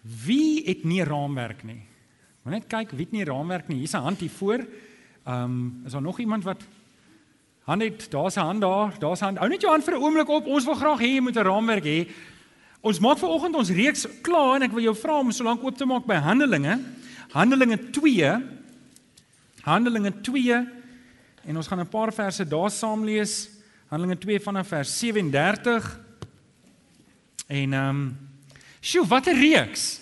Wie het nie raamwerk nie? Maar net kyk, wie het nie raamwerk nie? Hier's 'n hand hier voor. Ehm, um, is daar nog iemand wat hand het? Daar's 'n hand daar. Daar's 'n hand. Hou net jou hand vir 'n oomblik op. Ons wil graag hê jy moet 'n raamwerk hê. Ons maak vanoggend ons reeks klaar en ek wil jou vra om so lank oop te maak by Handelinge. Handelinge 2. Handelinge 2 en ons gaan 'n paar verse daar saam lees. Handelinge 2 vanaf vers 37. En ehm um, Sjoe, wat 'n reeks.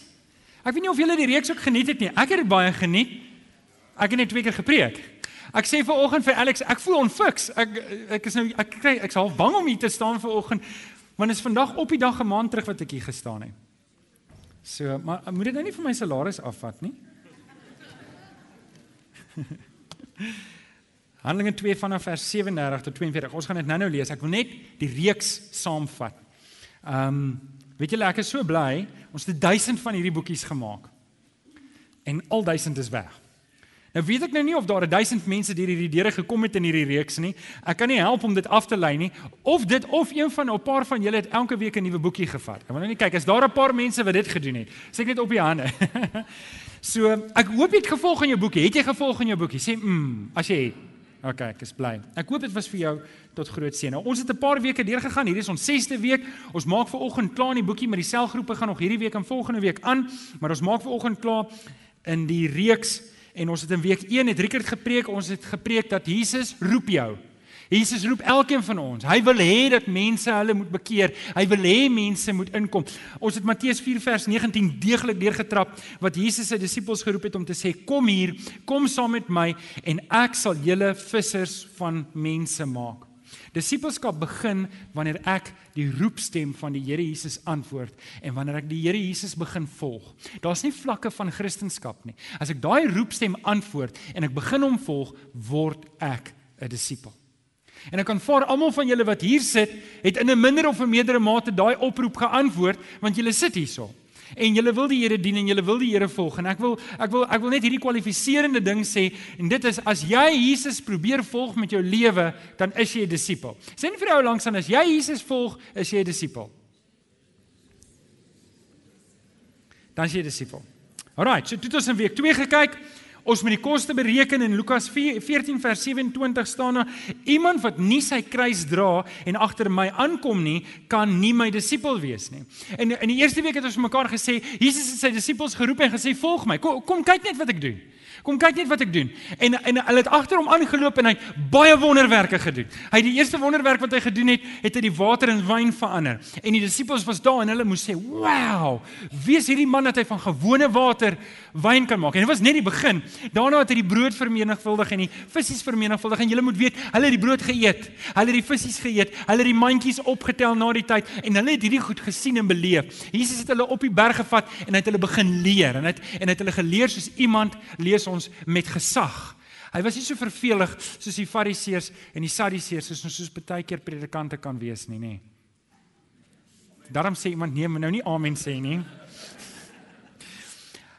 Ek weet nie of julle die reeks ook geniet het nie. Ek het dit baie geniet. Ek het net twee keer gepreek. Ek sê ver oggend vir Alex, ek voel onfiks. Ek ek is nou ek kry ek's half bang om hier te staan ver oggend want is vandag op die dag 'n maand terug wat ek hier gestaan het. So, maar moet dit nou nie vir my salaris afvat nie. Handelinge 2 vanaf vers 37 tot 42. Ons gaan dit nou-nou lees. Ek wil net die reeks saamvat. Ehm um, Weet julle ek is so bly, ons het 1000 van hierdie boekies gemaak. En al 1000 is weg. Nou weet ek nou nie of daar 1000 mense deur hierdie deure gekom het in hierdie reeks nie. Ek kan nie help om dit af te lei nie of dit of een van 'n paar van julle het elke week 'n nuwe boekie gevat. Ek wil nou net kyk, is daar 'n paar mense wat dit gedoen het? Sê ek net op die hande. so, ek hoop jy het gevolg aan jou boekie. Het jy gevolg aan jou boekie? Sê mm, as jy het. OK, ek is bly. Ek hoop dit was vir jou tot groot seën. Nou, ons het 'n paar weke deur gegaan. Hierdie is ons 6ste week. Ons maak ver oggend klaar in die boekie met die selgroepe gaan nog hierdie week en volgende week aan, maar ons maak ver oggend klaar in die reeks en ons het in week 1 het Rickert gepreek. Ons het gepreek dat Jesus roep jou. Jesus roep elkeen van ons. Hy wil hê dat mense hulle moet bekeer. Hy wil hê mense moet inkom. Ons het Matteus 4 vers 19 deeglik deurgetrap wat Jesus sy disippels geroep het om te sê: "Kom hier, kom saam met my en ek sal julle vissers van mense maak." Disippelskap begin wanneer ek die roepstem van die Here Jesus antwoord en wanneer ek die Here Jesus begin volg. Daar's nie vlakke van kristendom nie. As ek daai roepstem antwoord en ek begin hom volg, word ek 'n disipel. En ek aanvaar almal van julle wat hier sit, het in 'n minder of 'n meerdere mate daai oproep geantwoord want julle sit hierso. En julle wil die Here dien en julle wil die Here volg en ek wil ek wil ek wil net hierdie kwalifiserende ding sê en dit is as jy Jesus probeer volg met jou lewe, dan is jy 'n disipel. Sien vir jou langs aan as jy Jesus volg, is jy 'n disipel. Dan is jy 'n disipel. Alrite, so dit het ons in week 2 gekyk. Ons moet die koste bereken in Lukas 14 vers 27 staan daar iemand wat nie sy kruis dra en agter my aankom nie kan nie my disipel wees nie. En in die eerste week het ons mekaar gesê Jesus het sy disippels geroep en gesê volg my. Kom, kom kyk net wat ek doen. Kom kyk net wat ek doen. En en hulle het agter hom aangeloop en hy het baie wonderwerke gedoen. Hy het die eerste wonderwerk wat hy gedoen het, het hy die water in wyn verander. En die disippels was daar en hulle moes sê, "Wow, wie is hierdie man dat hy van gewone water wyn kan maak?" En dit was net die begin. Daarna het hy die brood vermenigvuldig en die visse vermenigvuldig en jy moet weet, hulle het die brood geëet. Hulle het die visse geëet. Hulle het die mandjies opgetel na die tyd en hulle het hierdie goed gesien en beleef. Jesus het hulle op die berg gevat en hy het hulle begin leer en hy het en hy het hulle geleer soos iemand lees ons met gesag. Hy was nie so vervelig soos die Fariseërs en die Sadduseërs soos ons soos baie keer predikante kan wees nie, nê. Daarom sê iemand nee, maar nou nie amen sê nie.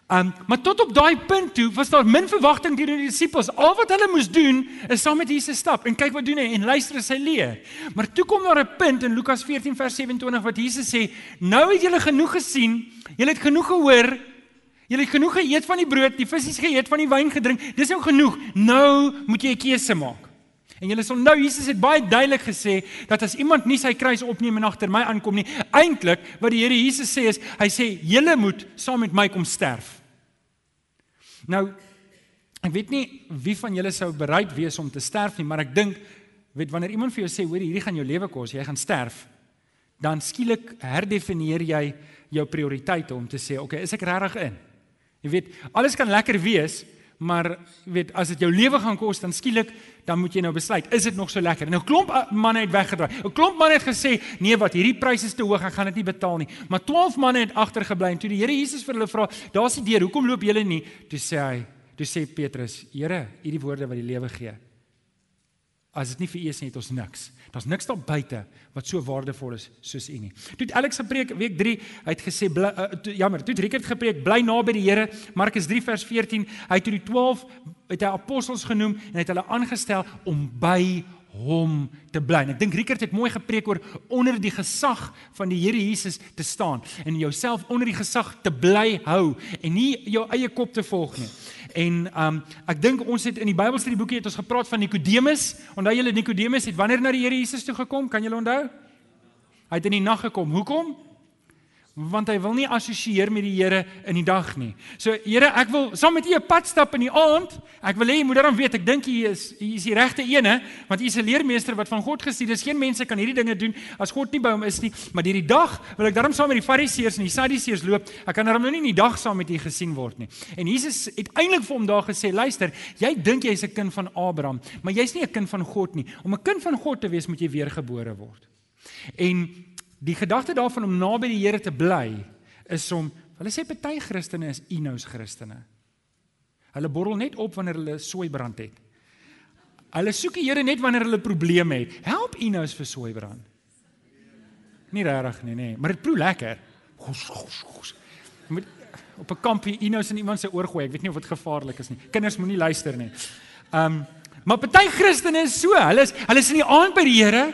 Um, maar tot op daai punt toe was daar min verwagting deur die disippels. Al wat hulle moes doen is saam met Jesus stap en kyk wat doen hy en luister as hy leer. Maar toe kom daar 'n punt in Lukas 14 vers 27 wat Jesus sê: "Nou het julle genoeg gesien, julle het genoeg gehoor, Julle het genoeg geëet van die brood, die visse geëet, van die wyn gedrink. Dis nou genoeg. Nou moet jy 'n keuse maak. En julle sal nou Jesus het baie duidelik gesê dat as iemand nie sy kruis opneem en agter my aankom nie, eintlik wat die Here Jesus sê is, hy sê julle moet saam met my kom sterf. Nou ek weet nie wie van julle sou bereid wees om te sterf nie, maar ek dink weet wanneer iemand vir jou sê hoor hierdie gaan jou lewe kos, jy gaan sterf, dan skielik herdefinieer jy jou prioriteite om te sê, okay, is ek regtig in? Jy weet, alles kan lekker wees, maar jy weet, as dit jou lewe gaan kos, dan skielik dan moet jy nou besluit, is dit nog so lekker? En 'n klomp manne het weggedraai. 'n Klomp manne het gesê, "Nee, wat, hierdie pryse is te hoog, ek gaan dit nie betaal nie." Maar 12 manne het agtergebly en toe die Here Jesus vir hulle vra, "Daar's die deur, hoekom loop julle nie?" Toe sê hy, toe sê Petrus, "Here, hierdie woorde wat die lewe gee. As dit nie vir U is nie, het ons niks." Daar's niks daar buite wat so waardevol is soos U nie. Toe het Alex gepreek week 3, hy het gesê bly, uh, to, jammer, toe het Rickert gepreek bly naby die Here. Markus 3 vers 14, hy het toe die 12 het hy apostels genoem en hy het hulle aangestel om by hom te bly. En ek dink Rickert het mooi gepreek oor onder die gesag van die Here Jesus te staan en jouself onder die gesag te bly hou en nie jou eie kop te volg nie. En um ek dink ons het in die Bybelstudie boekie het ons gepraat van Nikodemus. Onthou julle Nikodemus het wanneer na die Here Jesus toe gekom? Kan julle onthou? Hy het in die nag gekom. Hoekom? Want hy wil nie assosieer met die Here in die dag nie. So Here, ek wil saam met U 'n pad stap in die aand. Ek wil hê jy moet daarom weet, ek dink U is U is die regte ene, want U is 'n leermeester wat van God gestuur is. Geen mense kan hierdie dinge doen as God nie by hom is nie, maar hierdie dag wil ek daarom saam met die Fariseërs en die Sadduseërs loop. Ek kan daarom nou nie in die dag saam met U gesien word nie. En Jesus het eintlik vir hom daar gesê, luister, jy dink jy's 'n kind van Abraham, maar jy's nie 'n kind van God nie. Om 'n kind van God te wees, moet jy weergebore word. En Die gedagte daarvan om naby die Here te bly is om hulle sê party Christene is inous Christene. Hulle borrel net op wanneer hulle soeibrand het. Hulle soek die Here net wanneer hulle probleme het. Help inous vir soeibrand. Nie regtig nie, nê, maar dit proe lekker. Gos gos gos. Met op 'n kampie inous in iemand se oor gooi. Ek weet nie of dit gevaarlik is nie. Kinders moenie luister nie. Um maar party Christene is so. Hulle is hulle is in die aand by die Here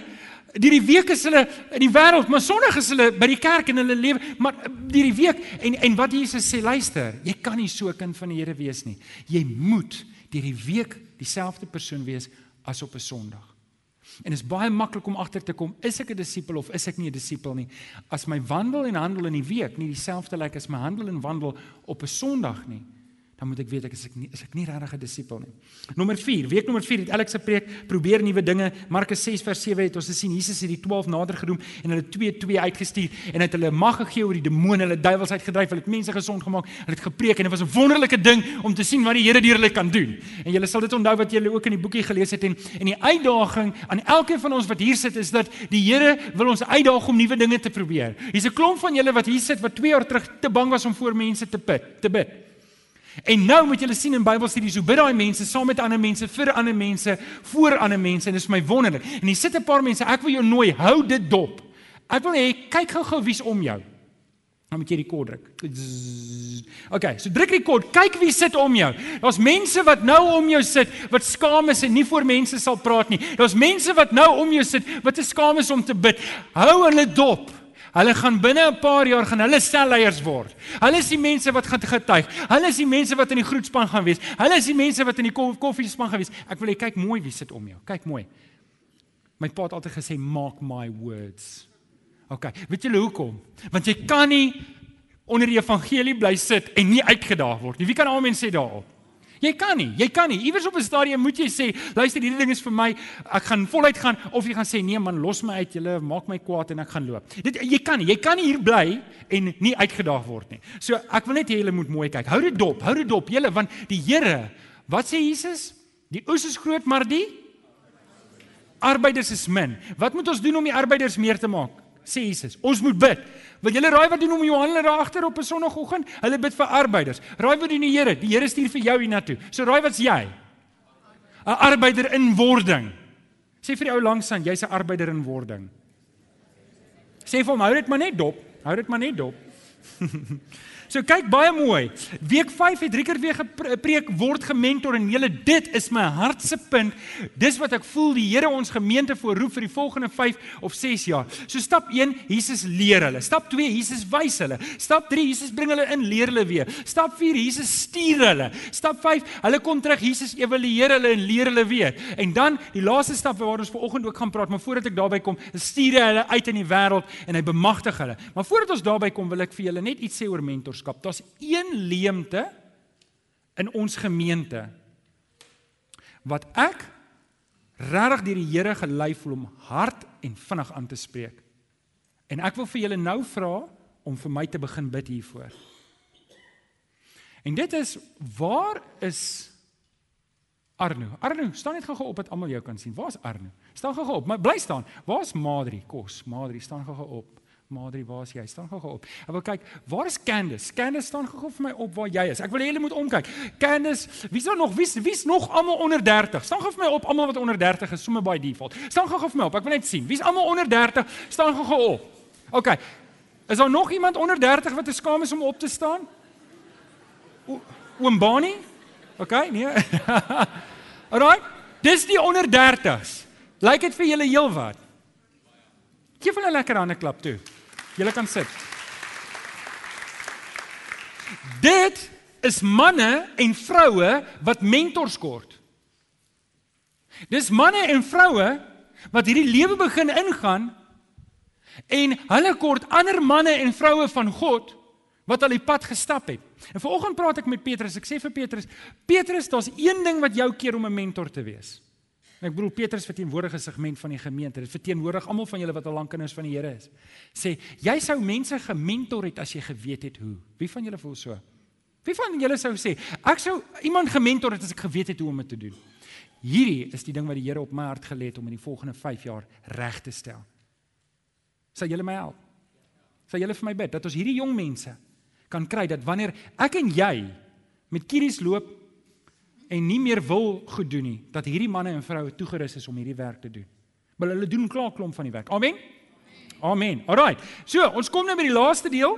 Deur die week is hulle in die wêreld, maar Sondag is hulle by die kerk en hulle lewe, maar deur die week en en wat Jesus sê, luister, jy kan nie so 'n kind van die Here wees nie. Jy moet deur die week dieselfde persoon wees as op 'n Sondag. En dit is baie maklik om agter te kom, is ek 'n disipel of is ek nie 'n disipel nie? As my wandel en handel in die week nie dieselfde lyk as my handel en wandel op 'n Sondag nie, dan moet ek weet ek is ek nie is ek nie regtig 'n disipel nie. Nommer 4, week nommer 4 het Alex se preek probeer nuwe dinge. Markus 6 vers 7 het ons gesien Jesus het die 12 nader geroem en hulle 2 2 uitgestuur en het hulle mag gegee oor die demone, hulle duiwels uitgedryf, hulle het mense gesond gemaak, hulle het gepreek en dit was 'n wonderlike ding om te sien wat die Here deur hulle kan doen. En julle sal dit onthou wat julle ook in die boekie gelees het en en die uitdaging aan elkeen van ons wat hier sit is dat die Here wil ons uitdaag om nuwe dinge te probeer. Hier's 'n klomp van julle wat hier sit wat 2 jaar terug te bang was om voor mense te bid, te bid. En nou moet julle sien in Bybelstudies hoe bid daai mense saam met ander mense vir ander mense voor ander mense en dit is my wonderlik. En hier sit 'n paar mense, ek wil jou nooi, hou dit dop. Ek wil hê kyk gou-gou wie's om jou. Dan moet jy die kod druk. OK, so druk die kod, kyk wie sit om jou. Daar's mense wat nou om jou sit wat skaam is en nie voor mense sal praat nie. Daar's mense wat nou om jou sit wat te skaam is om te bid. Hou hulle dop. Hulle gaan binne 'n paar jaar gaan hulle selleiers word. Hulle is die mense wat gaan getuig. Hulle is die mense wat in die groetspan gaan wees. Hulle is die mense wat in die koffiespan gaan wees. Ek wil hê kyk mooi wie sit om jou. Kyk mooi. My pa het altyd gesê mark my words. OK, weet julle hoekom? Want jy kan nie onder die evangelie bly sit en nie uitgedaag word nie. Wie kan almal sê daarop? Jy kan nie, jy kan nie. Iewers op 'n stadium moet jy sê, luister, hierdie ding is vir my. Ek gaan voluit gaan of jy gaan sê, nee man, los my uit. Jy maak my kwaad en ek gaan loop. Dit jy kan nie. Jy kan nie hier bly en nie uitgedaag word nie. So ek wil net hê julle moet mooi kyk. Hou dit dop, hou dit dop julle want die Here, wat sê Jesus? Die oes is groot, maar die arbeiders is min. Wat moet ons doen om die arbeiders meer te maak? Sê Jesus, ons moet bid. Wil julle raai wat doen om Johannes daar agter op 'n sonoggend? Hulle bid vir arbeiders. Raai wat doen die Here? Die Here stuur vir jou hiernatoe. So raai wat's jy? 'n Arbeider in wording. Sê vir die ou langs aan, jy's 'n arbeider in wording. Sê vir hom, hou dit maar net dop. Hou dit maar net dop. So kyk baie mooi. Week 5 het Rieker weer gepreek word gementor en julle dit is my hartse punt. Dis wat ek voel die Here ons gemeente voorroep vir die volgende 5 of 6 jaar. So stap 1, Jesus leer hulle. Stap 2, Jesus wys hulle. Stap 3, Jesus bring hulle in, leer hulle weer. Stap 4, Jesus stuur hulle. Stap 5, hulle kom terug, Jesus evalueer hulle en leer hulle weer. En dan die laaste stap waar ons vanoggend ook gaan praat, maar voordat ek daarby kom, stuur hy hulle uit in die wêreld en hy bemagtig hulle. Maar voordat ons daarby kom, wil ek vir julle net iets sê oor mentor mentorskap. Daar's een leemte in ons gemeente wat ek regtig deur die Here gelei voel om hard en vinnig aan te spreek. En ek wil vir julle nou vra om vir my te begin bid hiervoor. En dit is waar is Arno? Arno, staan net gou-gou op dat almal jou kan sien. Waar's Arno? Staan gou-gou op. Maar bly staan. Waar's Madri? Kos. Madri, staan gou-gou op. Madri, waar is jy? Staan gou-gou op. Ek wil kyk, waar is Candice? Candice staan gou-gou vir my op waar jy is. Ek wil hê julle moet omkyk. Candice, wie's daar nog? Wie's wie's nog almal onder 30? Staan gou vir my op almal wat onder 30 is, sommer by default. Staan gou-gou vir my op. Ek wil net sien. Wie's almal onder 30? Staan gou-gou op. OK. Is daar nog iemand onder 30 wat skaam is om op te staan? Oom Bonnie? OK, nee. Alraai. Dis die onder 30s. Lyk dit vir julle heelwat? Geef hulle 'n lekker hande klap toe. Julle kan sit. Dit is manne en vroue wat mentors kort. Dis manne en vroue wat hierdie lewe begin ingaan en hulle kort ander manne en vroue van God wat al die pad gestap het. En vanoggend praat ek met Petrus. Ek sê vir Petrus, Petrus, daar's een ding wat jou keer om 'n mentor te wees. En ek bedoel Petrus verteenwoordig 'n segment van die gemeente. Dit verteenwoordig almal van julle wat al lank kinders van die Here is. Sê, jy sou mense gementor het as jy geweet het hoe. Wie van julle voel so? Wie van julle sou sê, ek sou iemand gementor het as ek geweet het hoe om dit te doen? Hierdie is die ding wat die Here op my hart gelê het om in die volgende 5 jaar reg te stel. Sal julle my help? Sal julle vir my bid dat ons hierdie jong mense kan kry dat wanneer ek en jy met kieries loop en nie meer wil goed doen nie, dat hierdie manne en vroue toegerus is om hierdie werk te doen. Maar hulle doen klaar klomp van die werk. Amen. Amen. Alraai. So, ons kom nou by die laaste deel.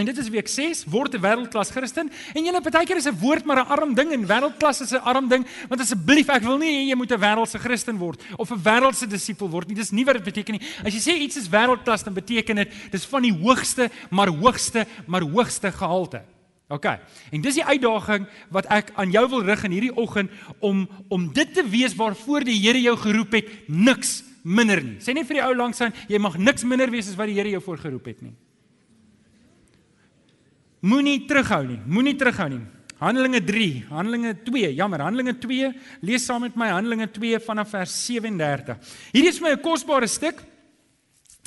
En dit is week 6 word 'n wêreldklas Christen en julle partykeer is 'n woord maar 'n arm ding en wêreldklas is 'n arm ding want asseblief ek wil nie jy moet 'n wêreldse Christen word of 'n wêreldse disipel word nie dis nie wat dit beteken nie as jy sê iets is wêreldklas dan beteken dit dis van die hoogste maar hoogste maar hoogste gehalte OK en dis die uitdaging wat ek aan jou wil rig in hierdie oggend om om dit te wees waarvoor die Here jou geroep het niks minder nie sê net vir die ou langs aan jy mag niks minder wees as wat die Here jou voorgeroep het nie Moenie terughou nie. Moenie terughou nie. Handelinge 3, Handelinge 2. Jammer, Handelinge 2. Lees saam met my Handelinge 2 vanaf vers 37. Hierdie is my 'n kosbare stuk.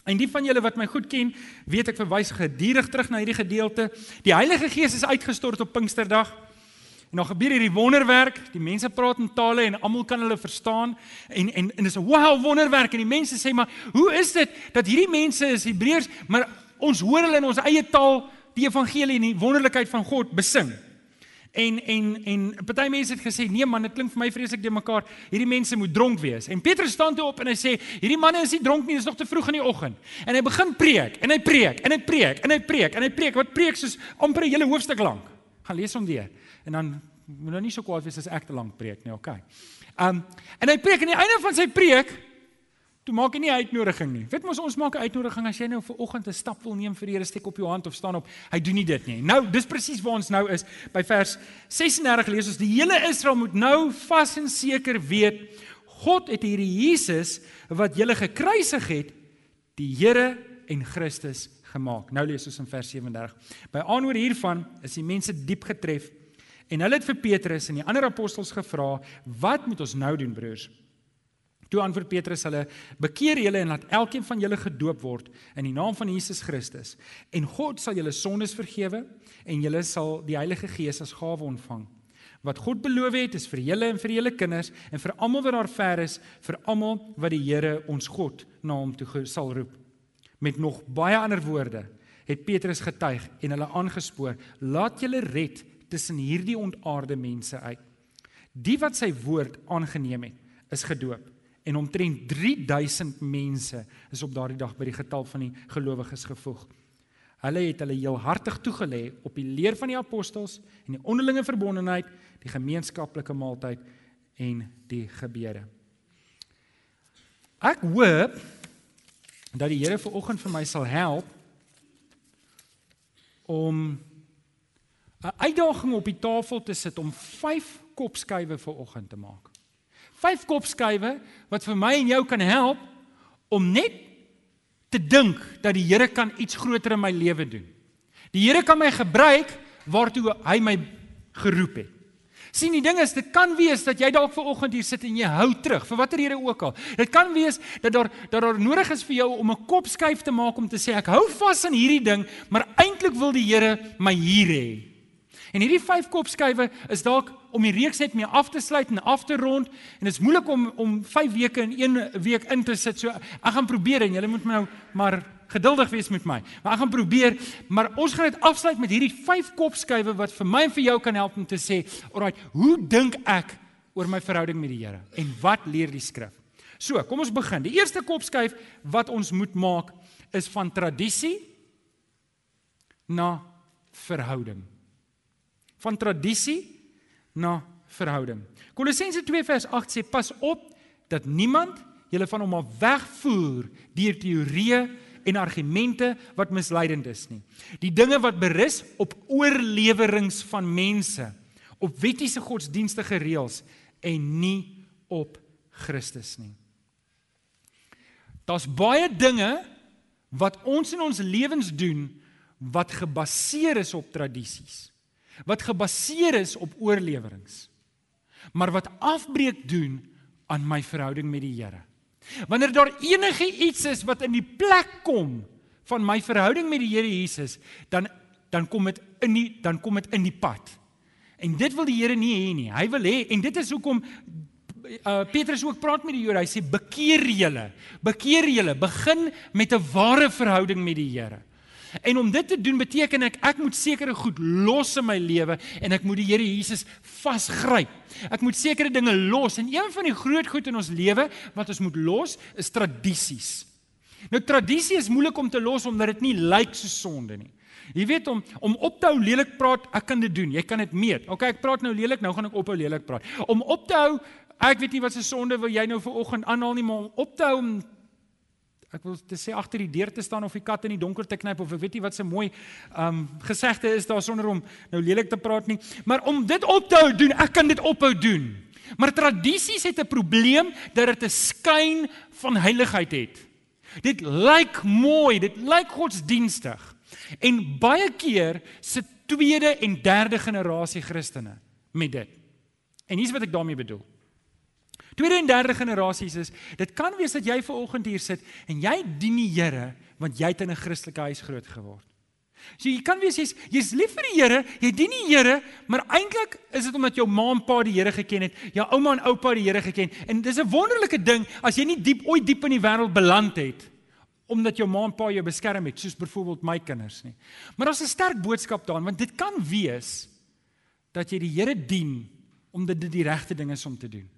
En die van julle wat my goed ken, weet ek verwys gedurig terug na hierdie gedeelte. Die Heilige Gees is uitgestort op Pinksterdag. En dan gebeur hierdie wonderwerk. Die mense praat in tale en almal kan hulle verstaan. En en en dis 'n wow wonderwerk en die mense sê maar, "Hoe is dit dat hierdie mense is Hebreërs, maar ons hoor hulle in ons eie taal die evangelie en die wonderlikheid van God besing. En en en party mense het gesê nee man, dit klink vir my vreeslik de mekaar. Hierdie mense moet dronk wees. En Petrus staan toe op en hy sê hierdie manne is nie dronk nie, dit is nog te vroeg in die oggend. En hy begin preek en hy preek en hy preek en hy preek en hy preek wat preek soos amper 'n hele hoofstuk lank. Gaan lees hom weer. En dan moet nou nie so kwaad wees as ek te lank preek nie, okay. Um en hy preek aan die einde van sy preek Toe maak hy nie 'n uitnodiging nie. Weet mos ons maak 'n uitnodiging as jy nou vir oggend 'n stap wil neem vir die Here, steek op jou hand of staan op. Hy doen nie dit nie. Nou, dis presies waar ons nou is. By vers 36 lees ons die hele Israel moet nou vas en seker weet God het hierdie Jesus wat julle gekruisig het, die Here en Christus gemaak. Nou lees ons in vers 37. By aanhoor hiervan is die mense diep getref en hulle het vir Petrus en die ander apostels gevra, "Wat moet ons nou doen, broers?" Toe antwoord Petrus hulle: "Bekeer julle en laat elkeen van julle gedoop word in die naam van Jesus Christus, en God sal julle sondes vergewe en julle sal die Heilige Gees as gawe ontvang. Wat God beloof het, is vir julle en vir julle kinders en vir almal wat daar ver is, vir almal wat die Here ons God na hom toe sal roep." Met nog baie ander woorde het Petrus getuig en hulle aangespoor: "Laat julle red tussen hierdie ontaarde mense uit. Die wat sy woord aangeneem het, is gedoop." En omtrent 3000 mense is op daardie dag by die getal van die gelowiges gevoeg. Hulle het hulle heel hartig toegelê op die leer van die apostels en die onderlinge verbondenheid, die gemeenskaplike maaltyd en die gebede. Ek hoop dat die Here vanoggend vir my sal help om 'n uitdaging op die tafel te sit om 5 kopskuive vir oggend te maak vyf kopskuive wat vir my en jou kan help om net te dink dat die Here kan iets groter in my lewe doen. Die Here kan my gebruik waartoe hy my geroep het. Sien, die ding is, dit kan wees dat jy dalk ver oggend hier sit en jy hou terug vir watter rede ook al. Dit kan wees dat daar dat daar nodig is vir jou om 'n kopskuif te maak om te sê ek hou vas aan hierdie ding, maar eintlik wil die Here my hier hê. En hierdie vyf kopskuive is dalk om die reeks net mee af te sluit en af te rond en dit is moeilik om om 5 weke in een week in te sit. So ek gaan probeer en julle moet my nou maar geduldig wees met my. Maar ek gaan probeer, maar ons gaan dit afsluit met hierdie vyf kopskuive wat vir my en vir jou kan help om te sê, "Alraai, hoe dink ek oor my verhouding met die Here en wat leer die skrif?" So, kom ons begin. Die eerste kopskuif wat ons moet maak is van tradisie na verhouding van tradisie na verhouding. Kolossense 2 vers 8 sê pas op dat niemand julle van hom af wegvoer deur teorieë en argumente wat misleidend is nie. Die dinge wat berus op oorleweringe van mense, op wettiese godsdienstige reëls en nie op Christus nie. Daar's baie dinge wat ons in ons lewens doen wat gebaseer is op tradisies. Wat gebaseer is op oorleweringe. Maar wat afbreek doen aan my verhouding met die Here. Wanneer daar enige iets is wat in die plek kom van my verhouding met die Here Jesus, dan dan kom dit in die dan kom dit in die pad. En dit wil die Here nie hê nie. Hy wil hê en dit is hoekom uh Petrus ook praat met die Jode. Hy sê bekeer julle. Bekeer julle. Begin met 'n ware verhouding met die Here. En om dit te doen beteken ek ek moet sekere goed los in my lewe en ek moet die Here Jesus vasgryp. Ek moet sekere dinge los en een van die groot goed in ons lewe wat ons moet los is tradisies. Nou tradisie is moeilik om te los omdat dit nie lyk so sonde nie. Jy weet om om op te hou lelik praat, ek kan dit doen. Jy kan dit meet. OK, ek praat nou lelik, nou gaan ek ophou lelik praat. Om op te hou, ek weet nie wat se sonde wil jy nou vir oggend aanhaal nie, maar om op te hou om Ek wil te sê agter die deur te staan of die kat in die donker te knyp of ek weet nie wat se mooi um gesegde is daar sonder om nou lelik te praat nie. Maar om dit op te hou doen, ek kan dit ophou doen. Maar tradisies het 'n probleem dat dit 'n skyn van heiligheid het. Dit lyk mooi, dit lyk godsdienstig. En baie keer se tweede en derde generasie Christene met dit. En hier's wat ek daarmee bedoel. Tweede en derde generasies is dit kan wees dat jy ver oggend hier sit en jy dien die Here want jy het in 'n Christelike huis groot geword. So jy kan wees jy's jy's lief vir die Here, jy dien die Here, maar eintlik is dit omdat jou ma en pa die Here geken het, jou ouma en oupa die Here geken. En dis 'n wonderlike ding as jy nie diep ooit diep in die wêreld beland het omdat jou ma en pa jou beskerm het, soos byvoorbeeld my kinders nie. Maar daar's 'n sterk boodskap daarin want dit kan wees dat jy die Here dien omdat dit die regte ding is om te doen.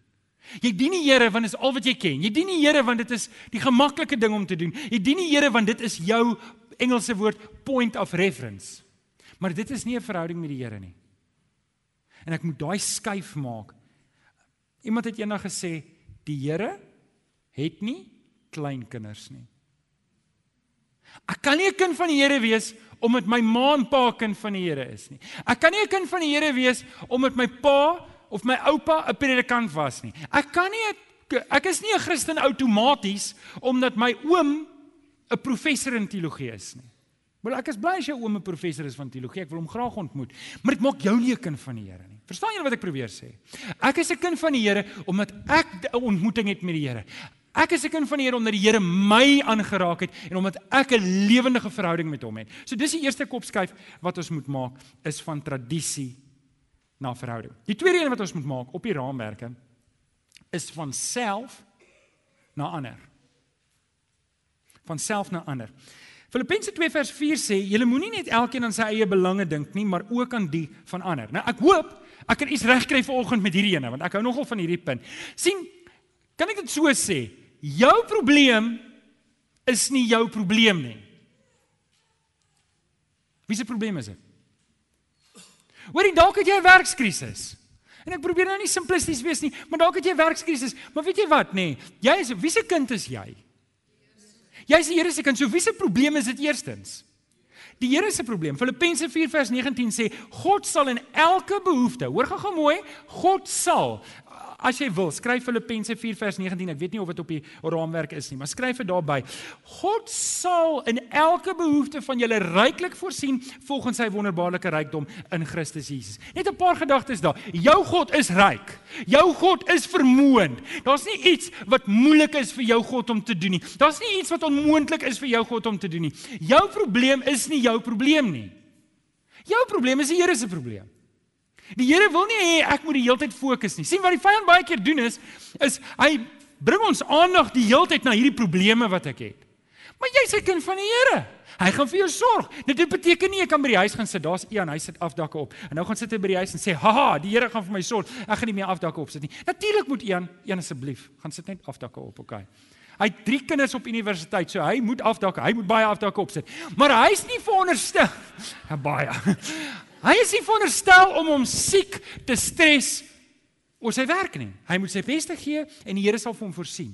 Jy dien die Here want dit is al wat jy ken. Jy dien die Here want dit is die gemaklike ding om te doen. Jy dien die Here want dit is jou Engelse woord point of reference. Maar dit is nie 'n verhouding met die Here nie. En ek moet daai skuif maak. Iemand het eendag gesê die Here het nie kleinkinders nie. Ek kan nie 'n kind van die Here wees omdat my ma en pa kind van die Here is nie. Ek kan nie 'n kind van die Here wees omdat my pa of my oupa 'n predikant was nie. Ek kan nie ek is nie 'n Christen outomaties omdat my oom 'n professor in teologie is nie. Maar ek is bly as jou oom 'n professor is van teologie. Ek wil hom graag ontmoet. Maar dit maak jou nie 'n kind van die Here nie. Verstaan julle wat ek probeer sê? Ek is 'n kind van die Here omdat ek 'n ontmoeting het met die Here. Ek is 'n kind van die Here omdat die Here my aangeraak het en omdat ek 'n lewendige verhouding met hom het. So dis die eerste kopskuif wat ons moet maak is van tradisie na verhouding. Die tweede een wat ons moet maak op die raamwerke is van self na ander. Van self na ander. Filippense 2 vers 4 sê julle moenie net elkeen aan sy eie belange dink nie, maar ook aan die van ander. Nou ek hoop ek kan iets regkry vanoggend met hierdie ene want ek hou nogal van hierdie punt. sien kan ek dit so sê? Jou probleem is nie jou probleem nie. Wie se probleem is dit? Hoorie, dalk het jy 'n werkskrisis. En ek probeer nou nie simplisties wees nie, maar dalk het jy 'n werkskrisis. Maar weet jy wat, nê? Nee, jy is wie se kind is jy? Jy is die Here se kind. So wie se probleem is dit eerstens? Die Here se probleem. Filippense 4 vers 19 sê God sal in elke behoefte, hoor gou-gou mooi, God sal As jy wil, skryf Filippense 4 vers 19. Ek weet nie of dit op die raamwerk is nie, maar skryf dit daarby. God sal in elke behoefte van julle ryklik voorsien volgens sy wonderbaarlike rykdom in Christus Jesus. Net 'n paar gedagtes daar. Jou God is ryk. Jou God is vermoënd. Daar's nie iets wat moeilik is vir jou God om te doen nie. Daar's nie iets wat onmoontlik is vir jou God om te doen nie. Jou probleem is nie jou probleem nie. Jou probleem is die Here se probleem. Die Here wil nie hê ek moet die hele tyd fokus nie. sien wat die vyand baie keer doen is is hy bring ons aandag die hele tyd na hierdie probleme wat ek het. Maar jy's 'n kind van die Here. Hy gaan vir jou sorg. Dit beteken nie ek kan by die huis gaan sit. Daar's een, hy sit afdakke op. En nou gaan sit hy by die huis en sê, "Haha, die Here gaan vir my sorg. Ek gaan nie meer afdakke op sit nie." Natuurlik moet een, een asseblief, gaan sit net afdakke op, okay. Hy het drie kinders op universiteit, so hy moet afdakke. Hy moet baie afdakke opsit. Maar hy's nie veronderstel. Baie. Hy is nie veronderstel om hom siek te stres oor sy werk nie. Hy moet sy beste gee en die Here sal vir hom voorsien.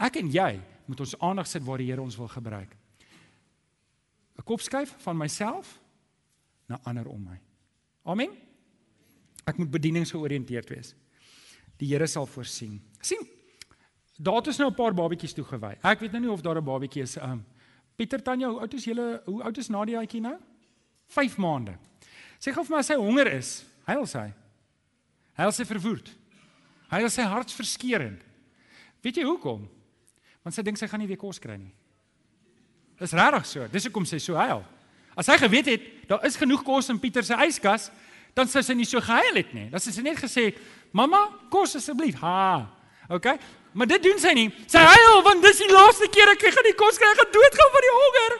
Ek en jy moet ons aandag sit waar die Here ons wil gebruik. 'n Kopskuif van myself na ander om my. Amen. Ek moet bedieningsgeoriënteerd wees. Die Here sal voorsien. sien Daar het ons nou 'n paar babetjies toegewy. Ek weet nou nie of daar 'n babetjie is. Um Pieter Tanya, hoe oud is julle? Hoe oud is Nadiaatjie nou? 5 maande. Sê gou vir my hy honger is, huil sy. Huil sy verwoed. Huil sy hartsverskeurend. Weet jy hoekom? Want sy dink sy gaan nie weer kos kry nie. Dis regtig so. Dis hoekom sy so huil. As hy geweet het daar is genoeg kos in Pieter se yskas, dan sou sy nie so gehuil het nie. Dan sou sy net gesê, "Mamma, kos asseblief." Ha. Okay? Maar dit doen sy nie. Sy huil want dis die laaste keer ek gaan die kos kry, ek gaan doodgaan van die honger.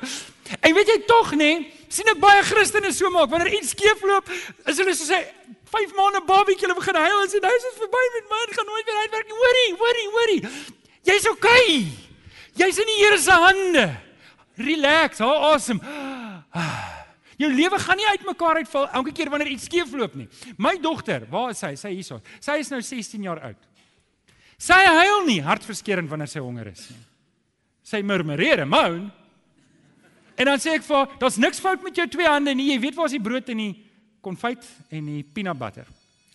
En weet jy tog nê, sien ek baie Christene so maak wanneer iets skeefloop, is hulle so sê 5 maande babietjie hulle begin huil en sê nou is dit verby met my, ek gaan nooit weer uitwerk nie. Hoorie, hoorie, hoorie. Jy's okay. Jy's in die Here se hande. Relax, hou asem. Jou lewe gaan nie uitmekaar uitval elke keer wanneer iets skeefloop nie. My dogter, waar is sy? Sy hierso. Sy is nou 16 jaar oud. Sy huil nie hartverskeurend wanneer sy honger is nie. Sy murmureer, moan. En dan sê ek vir haar, daar's niks fout met jou twee hande nie. Jy weet waar is die brood en die konfyt en die peanut butter.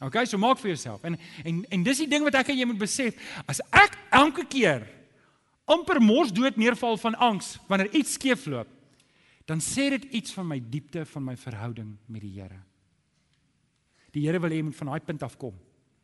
Okay, so maak vir jouself. En en en dis die ding wat ek en jy moet besef. As ek elke keer amper mors dood neerval van angs wanneer iets skeefloop, dan sê dit iets van my diepte van my verhouding met die Here. Die Here wil hê jy moet van daai punt af kom.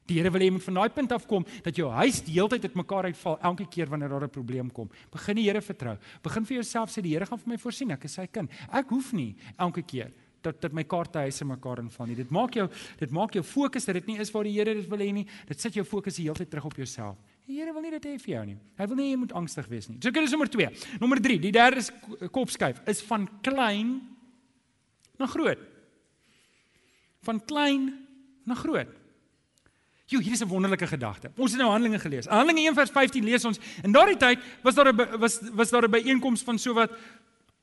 Die Here wil hê jy moet van daai punt af kom dat jou huis die hele tyd uitmekaar uitval elke keer wanneer daar 'n probleem kom. Begin die Here vertrou. Begin vir jouself sê die Here gaan vir my voorsien. Ek is sy kind. Ek hoef nie elke keer dat dat my kaarthuise mekaar inval nie. Dit maak jou dit maak jou fokus dat dit nie is waar die Here dit wil hê nie. Dit sit jou fokus die hele tyd terug op jouself. Die Here wil nie dit hê vir jou nie. Hy wil nie jy moet angstig wees nie. So kyk dis nommer 2. Nommer 3, die derde is kopskuif is van klein na groot. Van klein na groot. Jo, hier is 'n wonderlike gedagte. Ons het nou Handelinge gelees. Handelinge 1 vers 15 lees ons. In daardie tyd was daar 'n was was daar 'n byeenkoms van sowat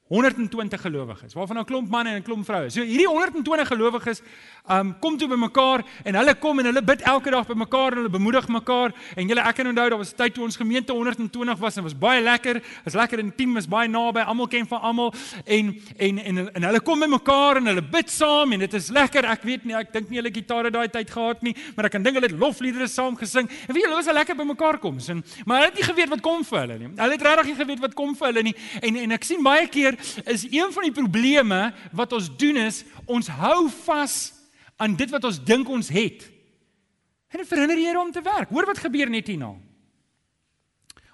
120 gelowiges, waarvan 'n klomp manne en 'n klomp vroue. So hierdie 120 gelowiges um kom toe bymekaar en hulle kom en hulle bid elke dag bymekaar en hulle bemoedig mekaar. En julle ek kan onthou daar was 'n tyd toe ons gemeente 120 was en was baie lekker. Was lekker en team was baie naby, almal ken van almal en en en en hulle kom bymekaar en hulle bid saam en dit is lekker. Ek weet nie, ek dink nie hulle gitare daai tyd gehad nie, maar ek kan dink hulle het lofliedere saam gesing. En weet julle, was lekker bymekaar kom. En maar hulle het nie geweet wat kom vir hulle nie. Hulle het regtig nie geweet wat kom vir hulle nie. En en ek sien baie keer is een van die probleme wat ons doen is ons hou vas aan dit wat ons dink ons het. En dit verhinder die Here om te werk. Hoor wat gebeur net hierna.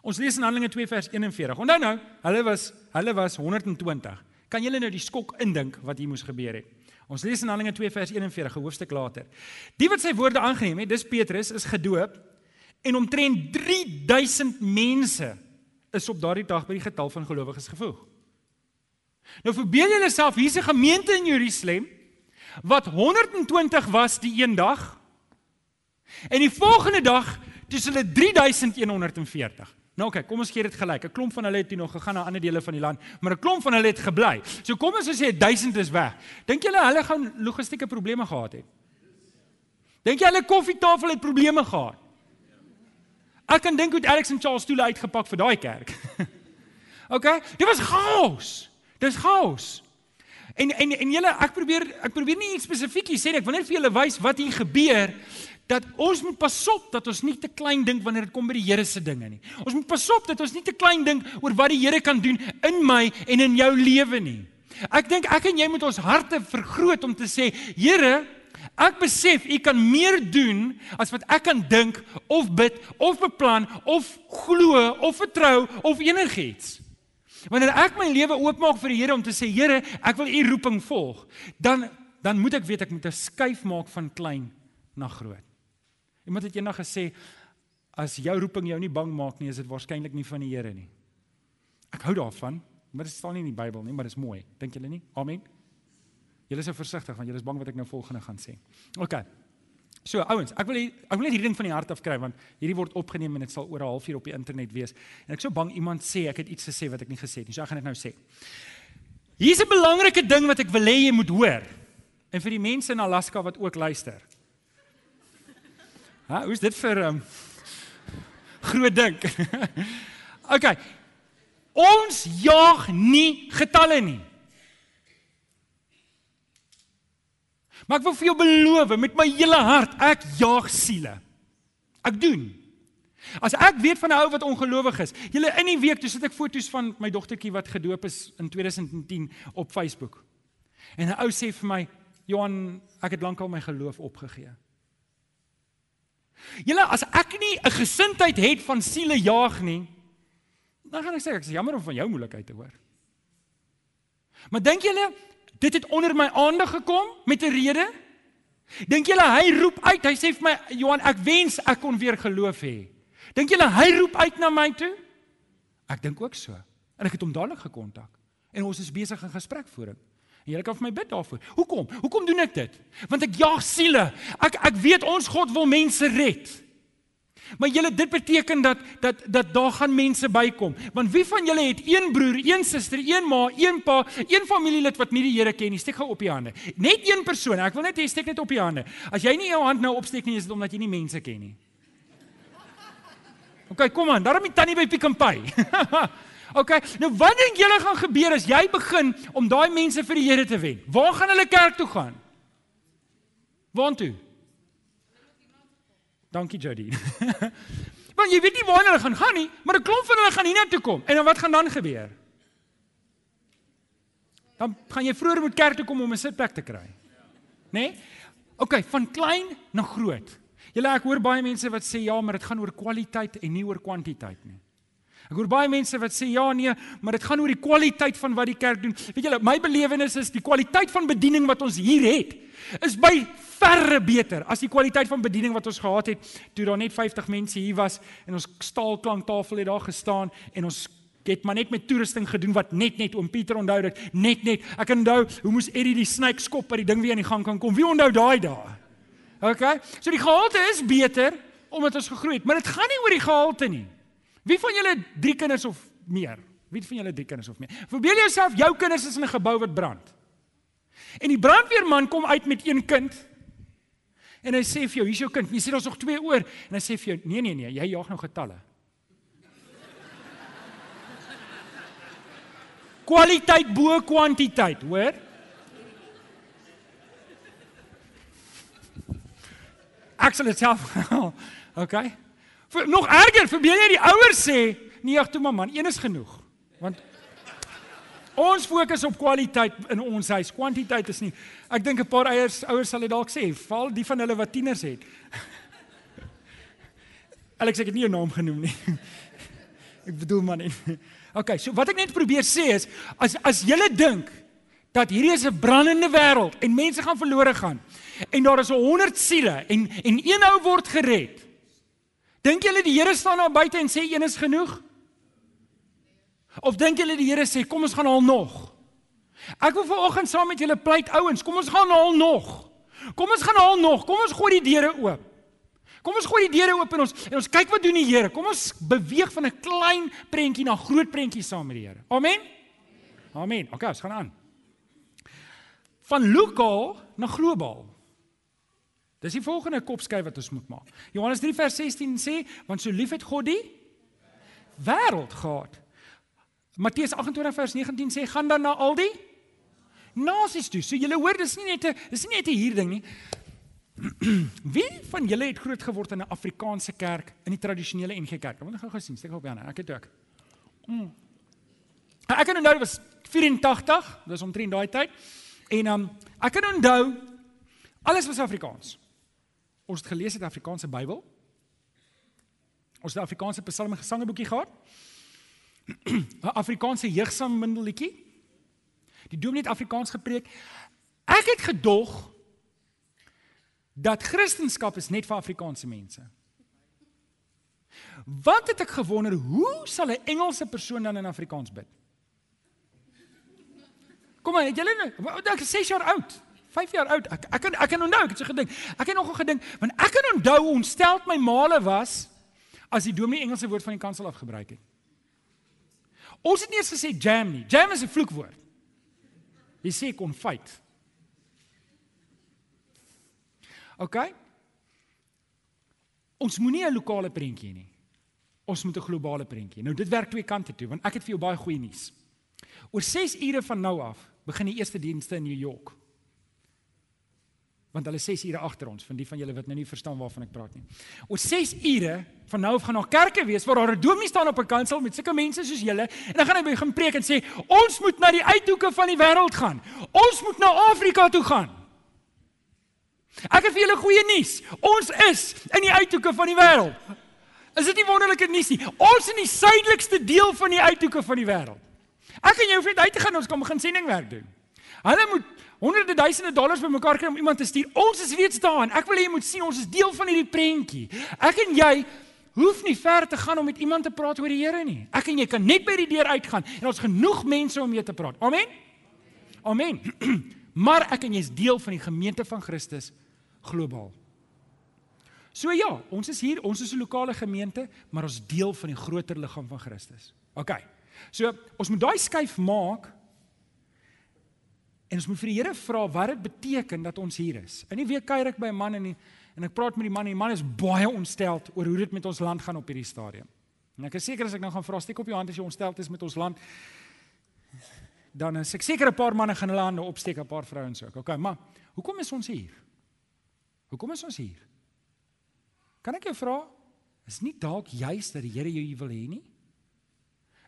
Ons lees in Handelinge 2 vers 41. Onthou nou, hulle was hulle was 120. Kan julle nou die skok indink wat hier moes gebeur het? Ons lees in Handelinge 2 vers 41, 'n hoofstuk later. Die wat sy woorde aangeneem het, dis Petrus, is gedoop en omtrent 3000 mense is op daardie dag by die getal van gelowiges gevoeg. Nou verbeel julle self, hier's 'n gemeente in Jerusalem wat 120 was die een dag. En die volgende dag dis hulle 3140. Nou oké, okay, kom ons gee dit gelyk. 'n Klomp van hulle het toe nog gegaan na ander dele van die land, maar 'n klomp van hulle het gebly. So kom ons sê 1000 is weg. Dink julle hulle gaan logistieke probleme gehad het? Dink jy hulle koffietafel het probleme gehad? Ek kan dink hoe Alex en Charles stoele uitgepak vir daai kerk. OK, dit was chaos. Dis chaos. En en en julle ek probeer ek probeer nie iets spesifiek sê nie. Ek wil net vir julle wys wat hier gebeur dat ons moet pasop dat ons nie te klein dink wanneer dit kom by die Here se dinge nie. Ons moet pasop dat ons nie te klein dink oor wat die Here kan doen in my en in jou lewe nie. Ek dink ek en jy moet ons harte vergroot om te sê, Here, ek besef U kan meer doen as wat ek kan dink of bid of beplan of glo of vertrou of enigiets. Wanneer ek my lewe oopmaak vir die Here om te sê Here, ek wil u roeping volg, dan dan moet ek weet ek moet 'n skuif maak van klein na groot. Iemand het eendag gesê as jou roeping jou nie bang maak nie, is dit waarskynlik nie van die Here nie. Ek hou daarvan, maar dit staan nie in die Bybel nie, maar dit is mooi. Dink julle nie? Amen. Julle is so versigtig want julle is bang wat ek nou volgende gaan sê. OK. So ouens, ek wil ek wil net hierdie ding van die hart af kry want hierdie word opgeneem en dit sal oor 'n halfuur op die internet wees. En ek sou bang iemand sê ek het iets gesê wat ek nie gesê het nie. So ek gaan dit nou sê. Hier's 'n belangrike ding wat ek wil hê jy moet hoor. En vir die mense in Alaska wat ook luister. Ha, hoe's dit vir um, groot ding? OK. Ons jaag nie getalle nie. Maar ek wil vir jou beloof met my hele hart, ek jaag siele. Ek doen. As ek weet van 'n ou wat ongelowig is, julle in die week toe sit ek foto's van my dogtertjie wat gedoop is in 2010 op Facebook. En 'n ou sê vir my, "Johan, ek het lankal my geloof opgegee." Julle, as ek nie 'n gesindheid het van siele jaag nie, dan gaan ek sê ek is jammer om van jou moeilikheid te hoor. Maar dink julle dit het onder my aandag gekom met 'n rede? Dink julle hy roep uit, hy sê vir my, "Johan, ek wens ek kon weer geloof hê." Dink julle hy roep uit na my toe? Ek dink ook so. En ek het hom dadelik gekontak. En ons is besig in gesprekvoering. En julle kan vir my bid daarvoor. Hoekom? Hoekom doen ek dit? Want ek jaag siele. Ek ek weet ons God wil mense red. Maar julle dit beteken dat dat dat daar gaan mense bykom. Want wie van julle het een broer, een suster, een ma, een pa, een familielid wat nie die Here ken nie? Steek gou op die hande. Net een persoon. Ek wil net hê steek net op die hande. As jy nie jou hand nou opsteek nie, is dit omdat jy nie mense ken nie. OK, kom aan. Daarom die tannie by Pick n Pay. OK, nou wat dink julle gaan gebeur as jy begin om daai mense vir die Here te wen? Waar gaan hulle kerk toe gaan? Waartoe? Dankie Jody. Want jy weet nie waar hulle gaan gaan nie, maar 'n klomp van hulle gaan hiernatoe kom. En dan wat gaan dan gebeur? Dan gaan jy vroeër moet kerk toe kom om 'n sitplek te kry. Né? Nee? OK, van klein na groot. Julle ek hoor baie mense wat sê ja, maar dit gaan oor kwaliteit en nie oor kwantiteit nie. Ek hoor baie mense wat sê ja nee, maar dit gaan oor die kwaliteit van wat die kerk doen. Weet julle, my belewenis is die kwaliteit van bediening wat ons hier het is by verre beter as die kwaliteit van bediening wat ons gehad het toe daar net 50 mense hier was en ons staalklanktafel het daar gestaan en ons het maar net met toerusting gedoen wat net net oom Pieter onthou dit net net ek onthou hoe moes Eddie die snyk skop by die ding weer aan die gang kan kom wie onthou daai dae Okay? So die gehalte is beter omdat ons gegroei het, maar dit gaan nie oor die gehalte nie. Wie van julle het 3 kinders of meer? Wie van julle het 3 kinders of meer? Verbeel jouself jou kinders is in 'n gebou wat brand. En die brandweerman kom uit met een kind. En hy sê vir jou, hier's jou kind. Jy sê daar's nog 2 oor en hy sê vir jou, nee nee nee, jy jaag nou getalle. Kwaliteit bo kwantiteit, hoor? Ek sal dit self. okay. Vir, nog erger, verbeel jy die ouers sê, nee, ag toe maar man, een is genoeg. Want ons fokus op kwaliteit in ons huis. Kwantiteit is nie. Ek dink 'n paar eiers ouers sal dit dalk sê, val die van hulle wat tieners het. Alex ek het nie 'n naam genoem nie. ek bedoel man nie. Okay, so wat ek net probeer sê is as as jy dink dat hierdie is 'n brandende wêreld en mense gaan verlore gaan en daar is 100 siele en en een ou word gered. Dink julle die Here staan daar buite en sê een is genoeg? Of dink julle die Here sê kom ons gaan haal nog? Ek wil vanoggend saam met julle pleit ouens, kom ons gaan haal nog. Kom ons gaan haal nog. Kom ons gooi die deure oop. Kom ons gooi die deure oop en ons en ons kyk wat doen die Here. Kom ons beweeg van 'n klein prentjie na groot prentjie saam met die Here. Amen. Amen. Okay, ons gaan aan. Van lokaal na globaal. Dis die volgende kopskyf wat ons moet maak. Johannes 3 vers 16 sê, want so lief het God die wêreld gehad. Matteus 28 vers 19 sê, gaan dan na al die nasies toe. So julle hoor, dis nie net 'n dis nie net 'n hier ding nie. Wie van julle het groot geword in 'n Afrikaanse kerk, in die tradisionele NG Kerk? Ek wil gou gesien, steek op Janne. Ek het ook. Mm. Ek kan onthou was 84, dis omtrent daai tyd. En um, ek kan onthou alles was Afrikaans. Ons het gelees uit die Afrikaanse Bybel. Ons het 'n Afrikaanse psalme gesangeboekie gehad. 'n Afrikaanse jeugsammindelletjie. Die dominee het Afrikaans gepreek. Ek het gedog dat Christendom is net vir Afrikaanse mense. Wat het ek gewonder, hoe sal 'n Engelse persoon dan in Afrikaans bid? Kom maar, het julle nou, ek is 6 jaar oud. 5 jaar oud. Ek ek kan ek kan onthou, ek het so gedink. Ek het nogal gedink, want ek kan onthou hoe ontsteld my maale was as die dominee Engelse woord van die kansel af gebruik het. Ons het nie eens gesê jam nie. Jam is 'n vloekwoord. Jy sê konfyt. OK? Ons moenie 'n lokale prentjie nie. Ons moet 'n globale prentjie. Nou dit werk twee kante toe want ek het vir jou baie goeie nuus. Oor 6 ure van nou af begin die eerste dienste in New York. Want hulle 6 ure agter ons, van die van julle wat nou nie verstaan waarvan ek praat nie. Oor 6 ure van nou af gaan daar kerke wees waar daar 'n dominee staan op 'n kansel met sulke mense soos julle en dan gaan hy begin preek en sê ons moet na die uithoeke van die wêreld gaan. Ons moet na Afrika toe gaan. Ek het vir julle goeie nuus. Ons is in die uithoeke van die wêreld. Is dit nie wonderlike nuus nie? Ons in die suidelikste deel van die uithoeke van die wêreld. Ek en jy hoef net uit te gaan ons kan begin sendingwerk doen. Hulle moet honderde duisende dollars bymekaar kry om iemand te stuur. Ons is reeds daar ek wil hê jy moet sien ons is deel van hierdie prentjie. Ek en jy hoef nie ver te gaan om met iemand te praat oor die Here nie. Ek en jy kan net by die deur uitgaan en ons genoeg mense om mee te praat. Amen. Amen. maar ek en jy is deel van die gemeente van Christus globaal. So ja, ons is hier, ons is 'n lokale gemeente, maar ons deel van die groter liggaam van Christus. OK. So, ons moet daai skuif maak en ons moet vir die Here vra wat dit beteken dat ons hier is. In die week kuier ek by 'n man en die, en ek praat met die man en die man is baie ontsteld oor hoe dit met ons land gaan op hierdie stadium. En ek is seker as ek nou gaan vra steek op jou hand as jy ontsteld is met ons land, dan is ek seker 'n paar manne gaan hulle hande opsteek, 'n paar vrouens ook. OK, maar hoekom is ons hier? Hoekom is ons hier? Kan ek jou vra, is nie dalk juis dat die Here jou hier wil hê nie?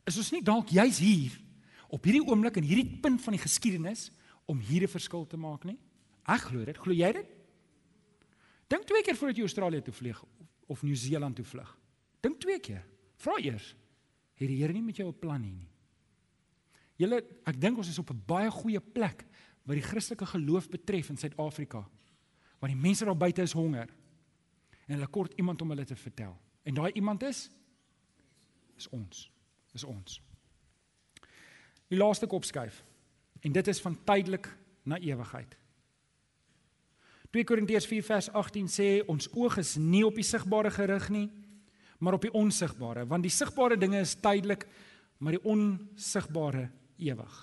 Is ons nie dalk juis hier op hierdie oomblik en hierdie punt van die geskiedenis om hier 'n verskil te maak nie? Ek glo dit. Glo jy dit? Dink twee keer voordat jy Australië toe vlieg of Nieu-Seeland toe vlieg. Dink twee keer. Vra eers. Het die Here nie met jou 'n plan hier nie? Julle, ek dink ons is op 'n baie goeie plek wat die Christelike geloof betref in Suid-Afrika. Want die mense daar buite is honger. En hulle kort iemand om hulle te vertel. En daai iemand is is ons. Is ons. Die laaste kop skuif. En dit is van tydelik na ewigheid. 2 Korintiërs 4 vers 18 sê ons oog is nie op die sigbare gerig nie, maar op die onsigbare, want die sigbare dinge is tydelik, maar die onsigbare ewig.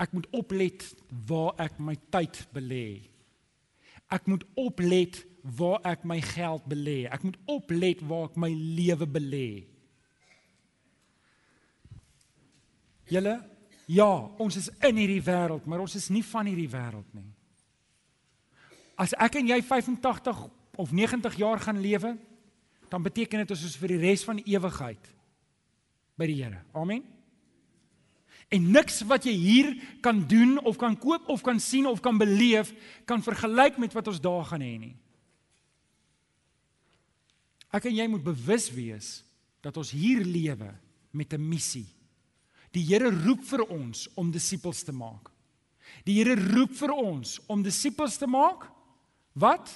Ek moet oplet waar ek my tyd belê. Ek moet oplet waar ek my geld belê. Ek moet oplet waar ek my lewe belê. Julle, ja, ons is in hierdie wêreld, maar ons is nie van hierdie wêreld nie. As ek en jy 85 of 90 jaar gaan lewe, dan beteken dit ons is vir die res van die ewigheid by die Here. Amen. En niks wat jy hier kan doen of kan koop of kan sien of kan beleef kan vergelyk met wat ons daar gaan hê nie. Ek en jy moet bewus wees dat ons hier lewe met 'n missie. Die Here roep vir ons om disippels te maak. Die Here roep vir ons om disippels te maak. Wat?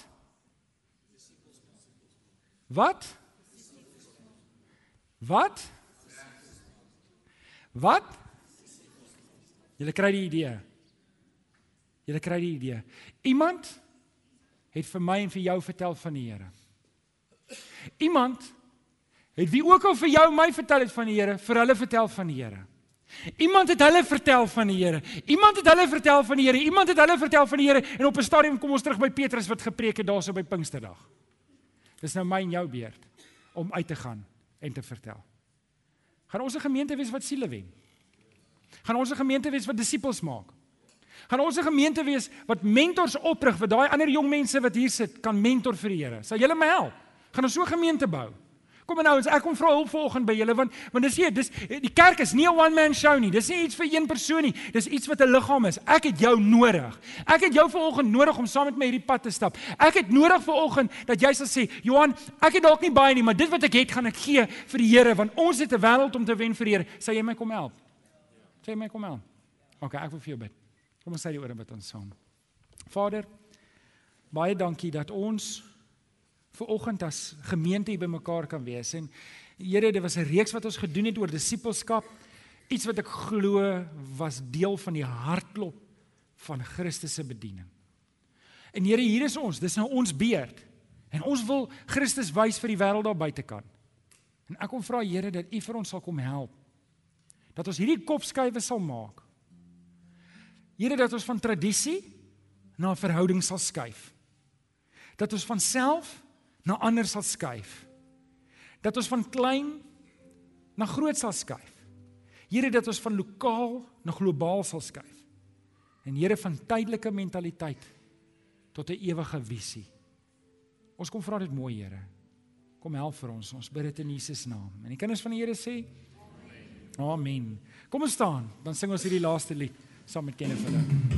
Wat? Wat? Wat? Julle kry die idee. Julle kry die idee. Iemand het vir my en vir jou vertel van die Here. Iemand het wie ook al vir jou my vertel het van die Here, vir hulle vertel van die Here. Iemand het hulle vertel van die Here. Iemand het hulle vertel van die Here. Iemand het hulle vertel van die Here en op 'n stadium kom ons terug by Petrus wat gepreek het daarso by Pinksterdag. Dis nou my en jou beurt om uit te gaan en te vertel. Gaan ons 'n gemeente wees wat siele wen? Gaan ons 'n gemeente wees wat disippels maak? Gaan ons 'n gemeente wees wat mentors oprig vir daai ander jong mense wat hier sit kan mentor vir die Here? Sal julle my help? Gaan ons so 'n gemeente bou? Kom nou, ek kom vra hulp vanoggend by julle want want dis hier, dis die kerk is nie 'n one man show nie. Dis nie iets vir een persoon nie. Dis iets wat 'n liggaam is. Ek het jou nodig. Ek het jou vanoggend nodig om saam met my hierdie pad te stap. Ek het nodig vanoggend dat jy sal sê, "Johan, ek het dalk nie baie nie, maar dit wat ek het, gaan ek gee vir die Here want ons het 'n wêreld om te wen vir die Here." Sal jy my kom help? Sê my kom help. OK, ek wil vir jou bid. Kom ons sê die ore bid ons saam. Vader, baie dankie dat ons vir oggend as gemeente hier bymekaar kan wees. En Here, dit was 'n reeks wat ons gedoen het oor disippelskap. Iets wat ek glo was deel van die hartklop van Christus se bediening. En Here, hier is ons. Dis nou ons beurt. En ons wil Christus wys vir die wêreld daar buitekant. En ek kom vra Here dat U vir ons sal kom help. Dat ons hierdie kopskuive sal maak. Here, dat ons van tradisie na 'n verhouding sal skuif. Dat ons van self na ander sal skuif. Dat ons van klein na groot sal skuif. Here dat ons van lokaal na globaal sal skuif. En Here van tydelike mentaliteit tot 'n ewige visie. Ons kom vra dit mooi, Here. Kom help vir ons. Ons bid dit in Jesus naam. En die kinders van die Here sê Amen. Amen. Kom ons staan, dan sing ons hierdie laaste lied saam met Kenneth.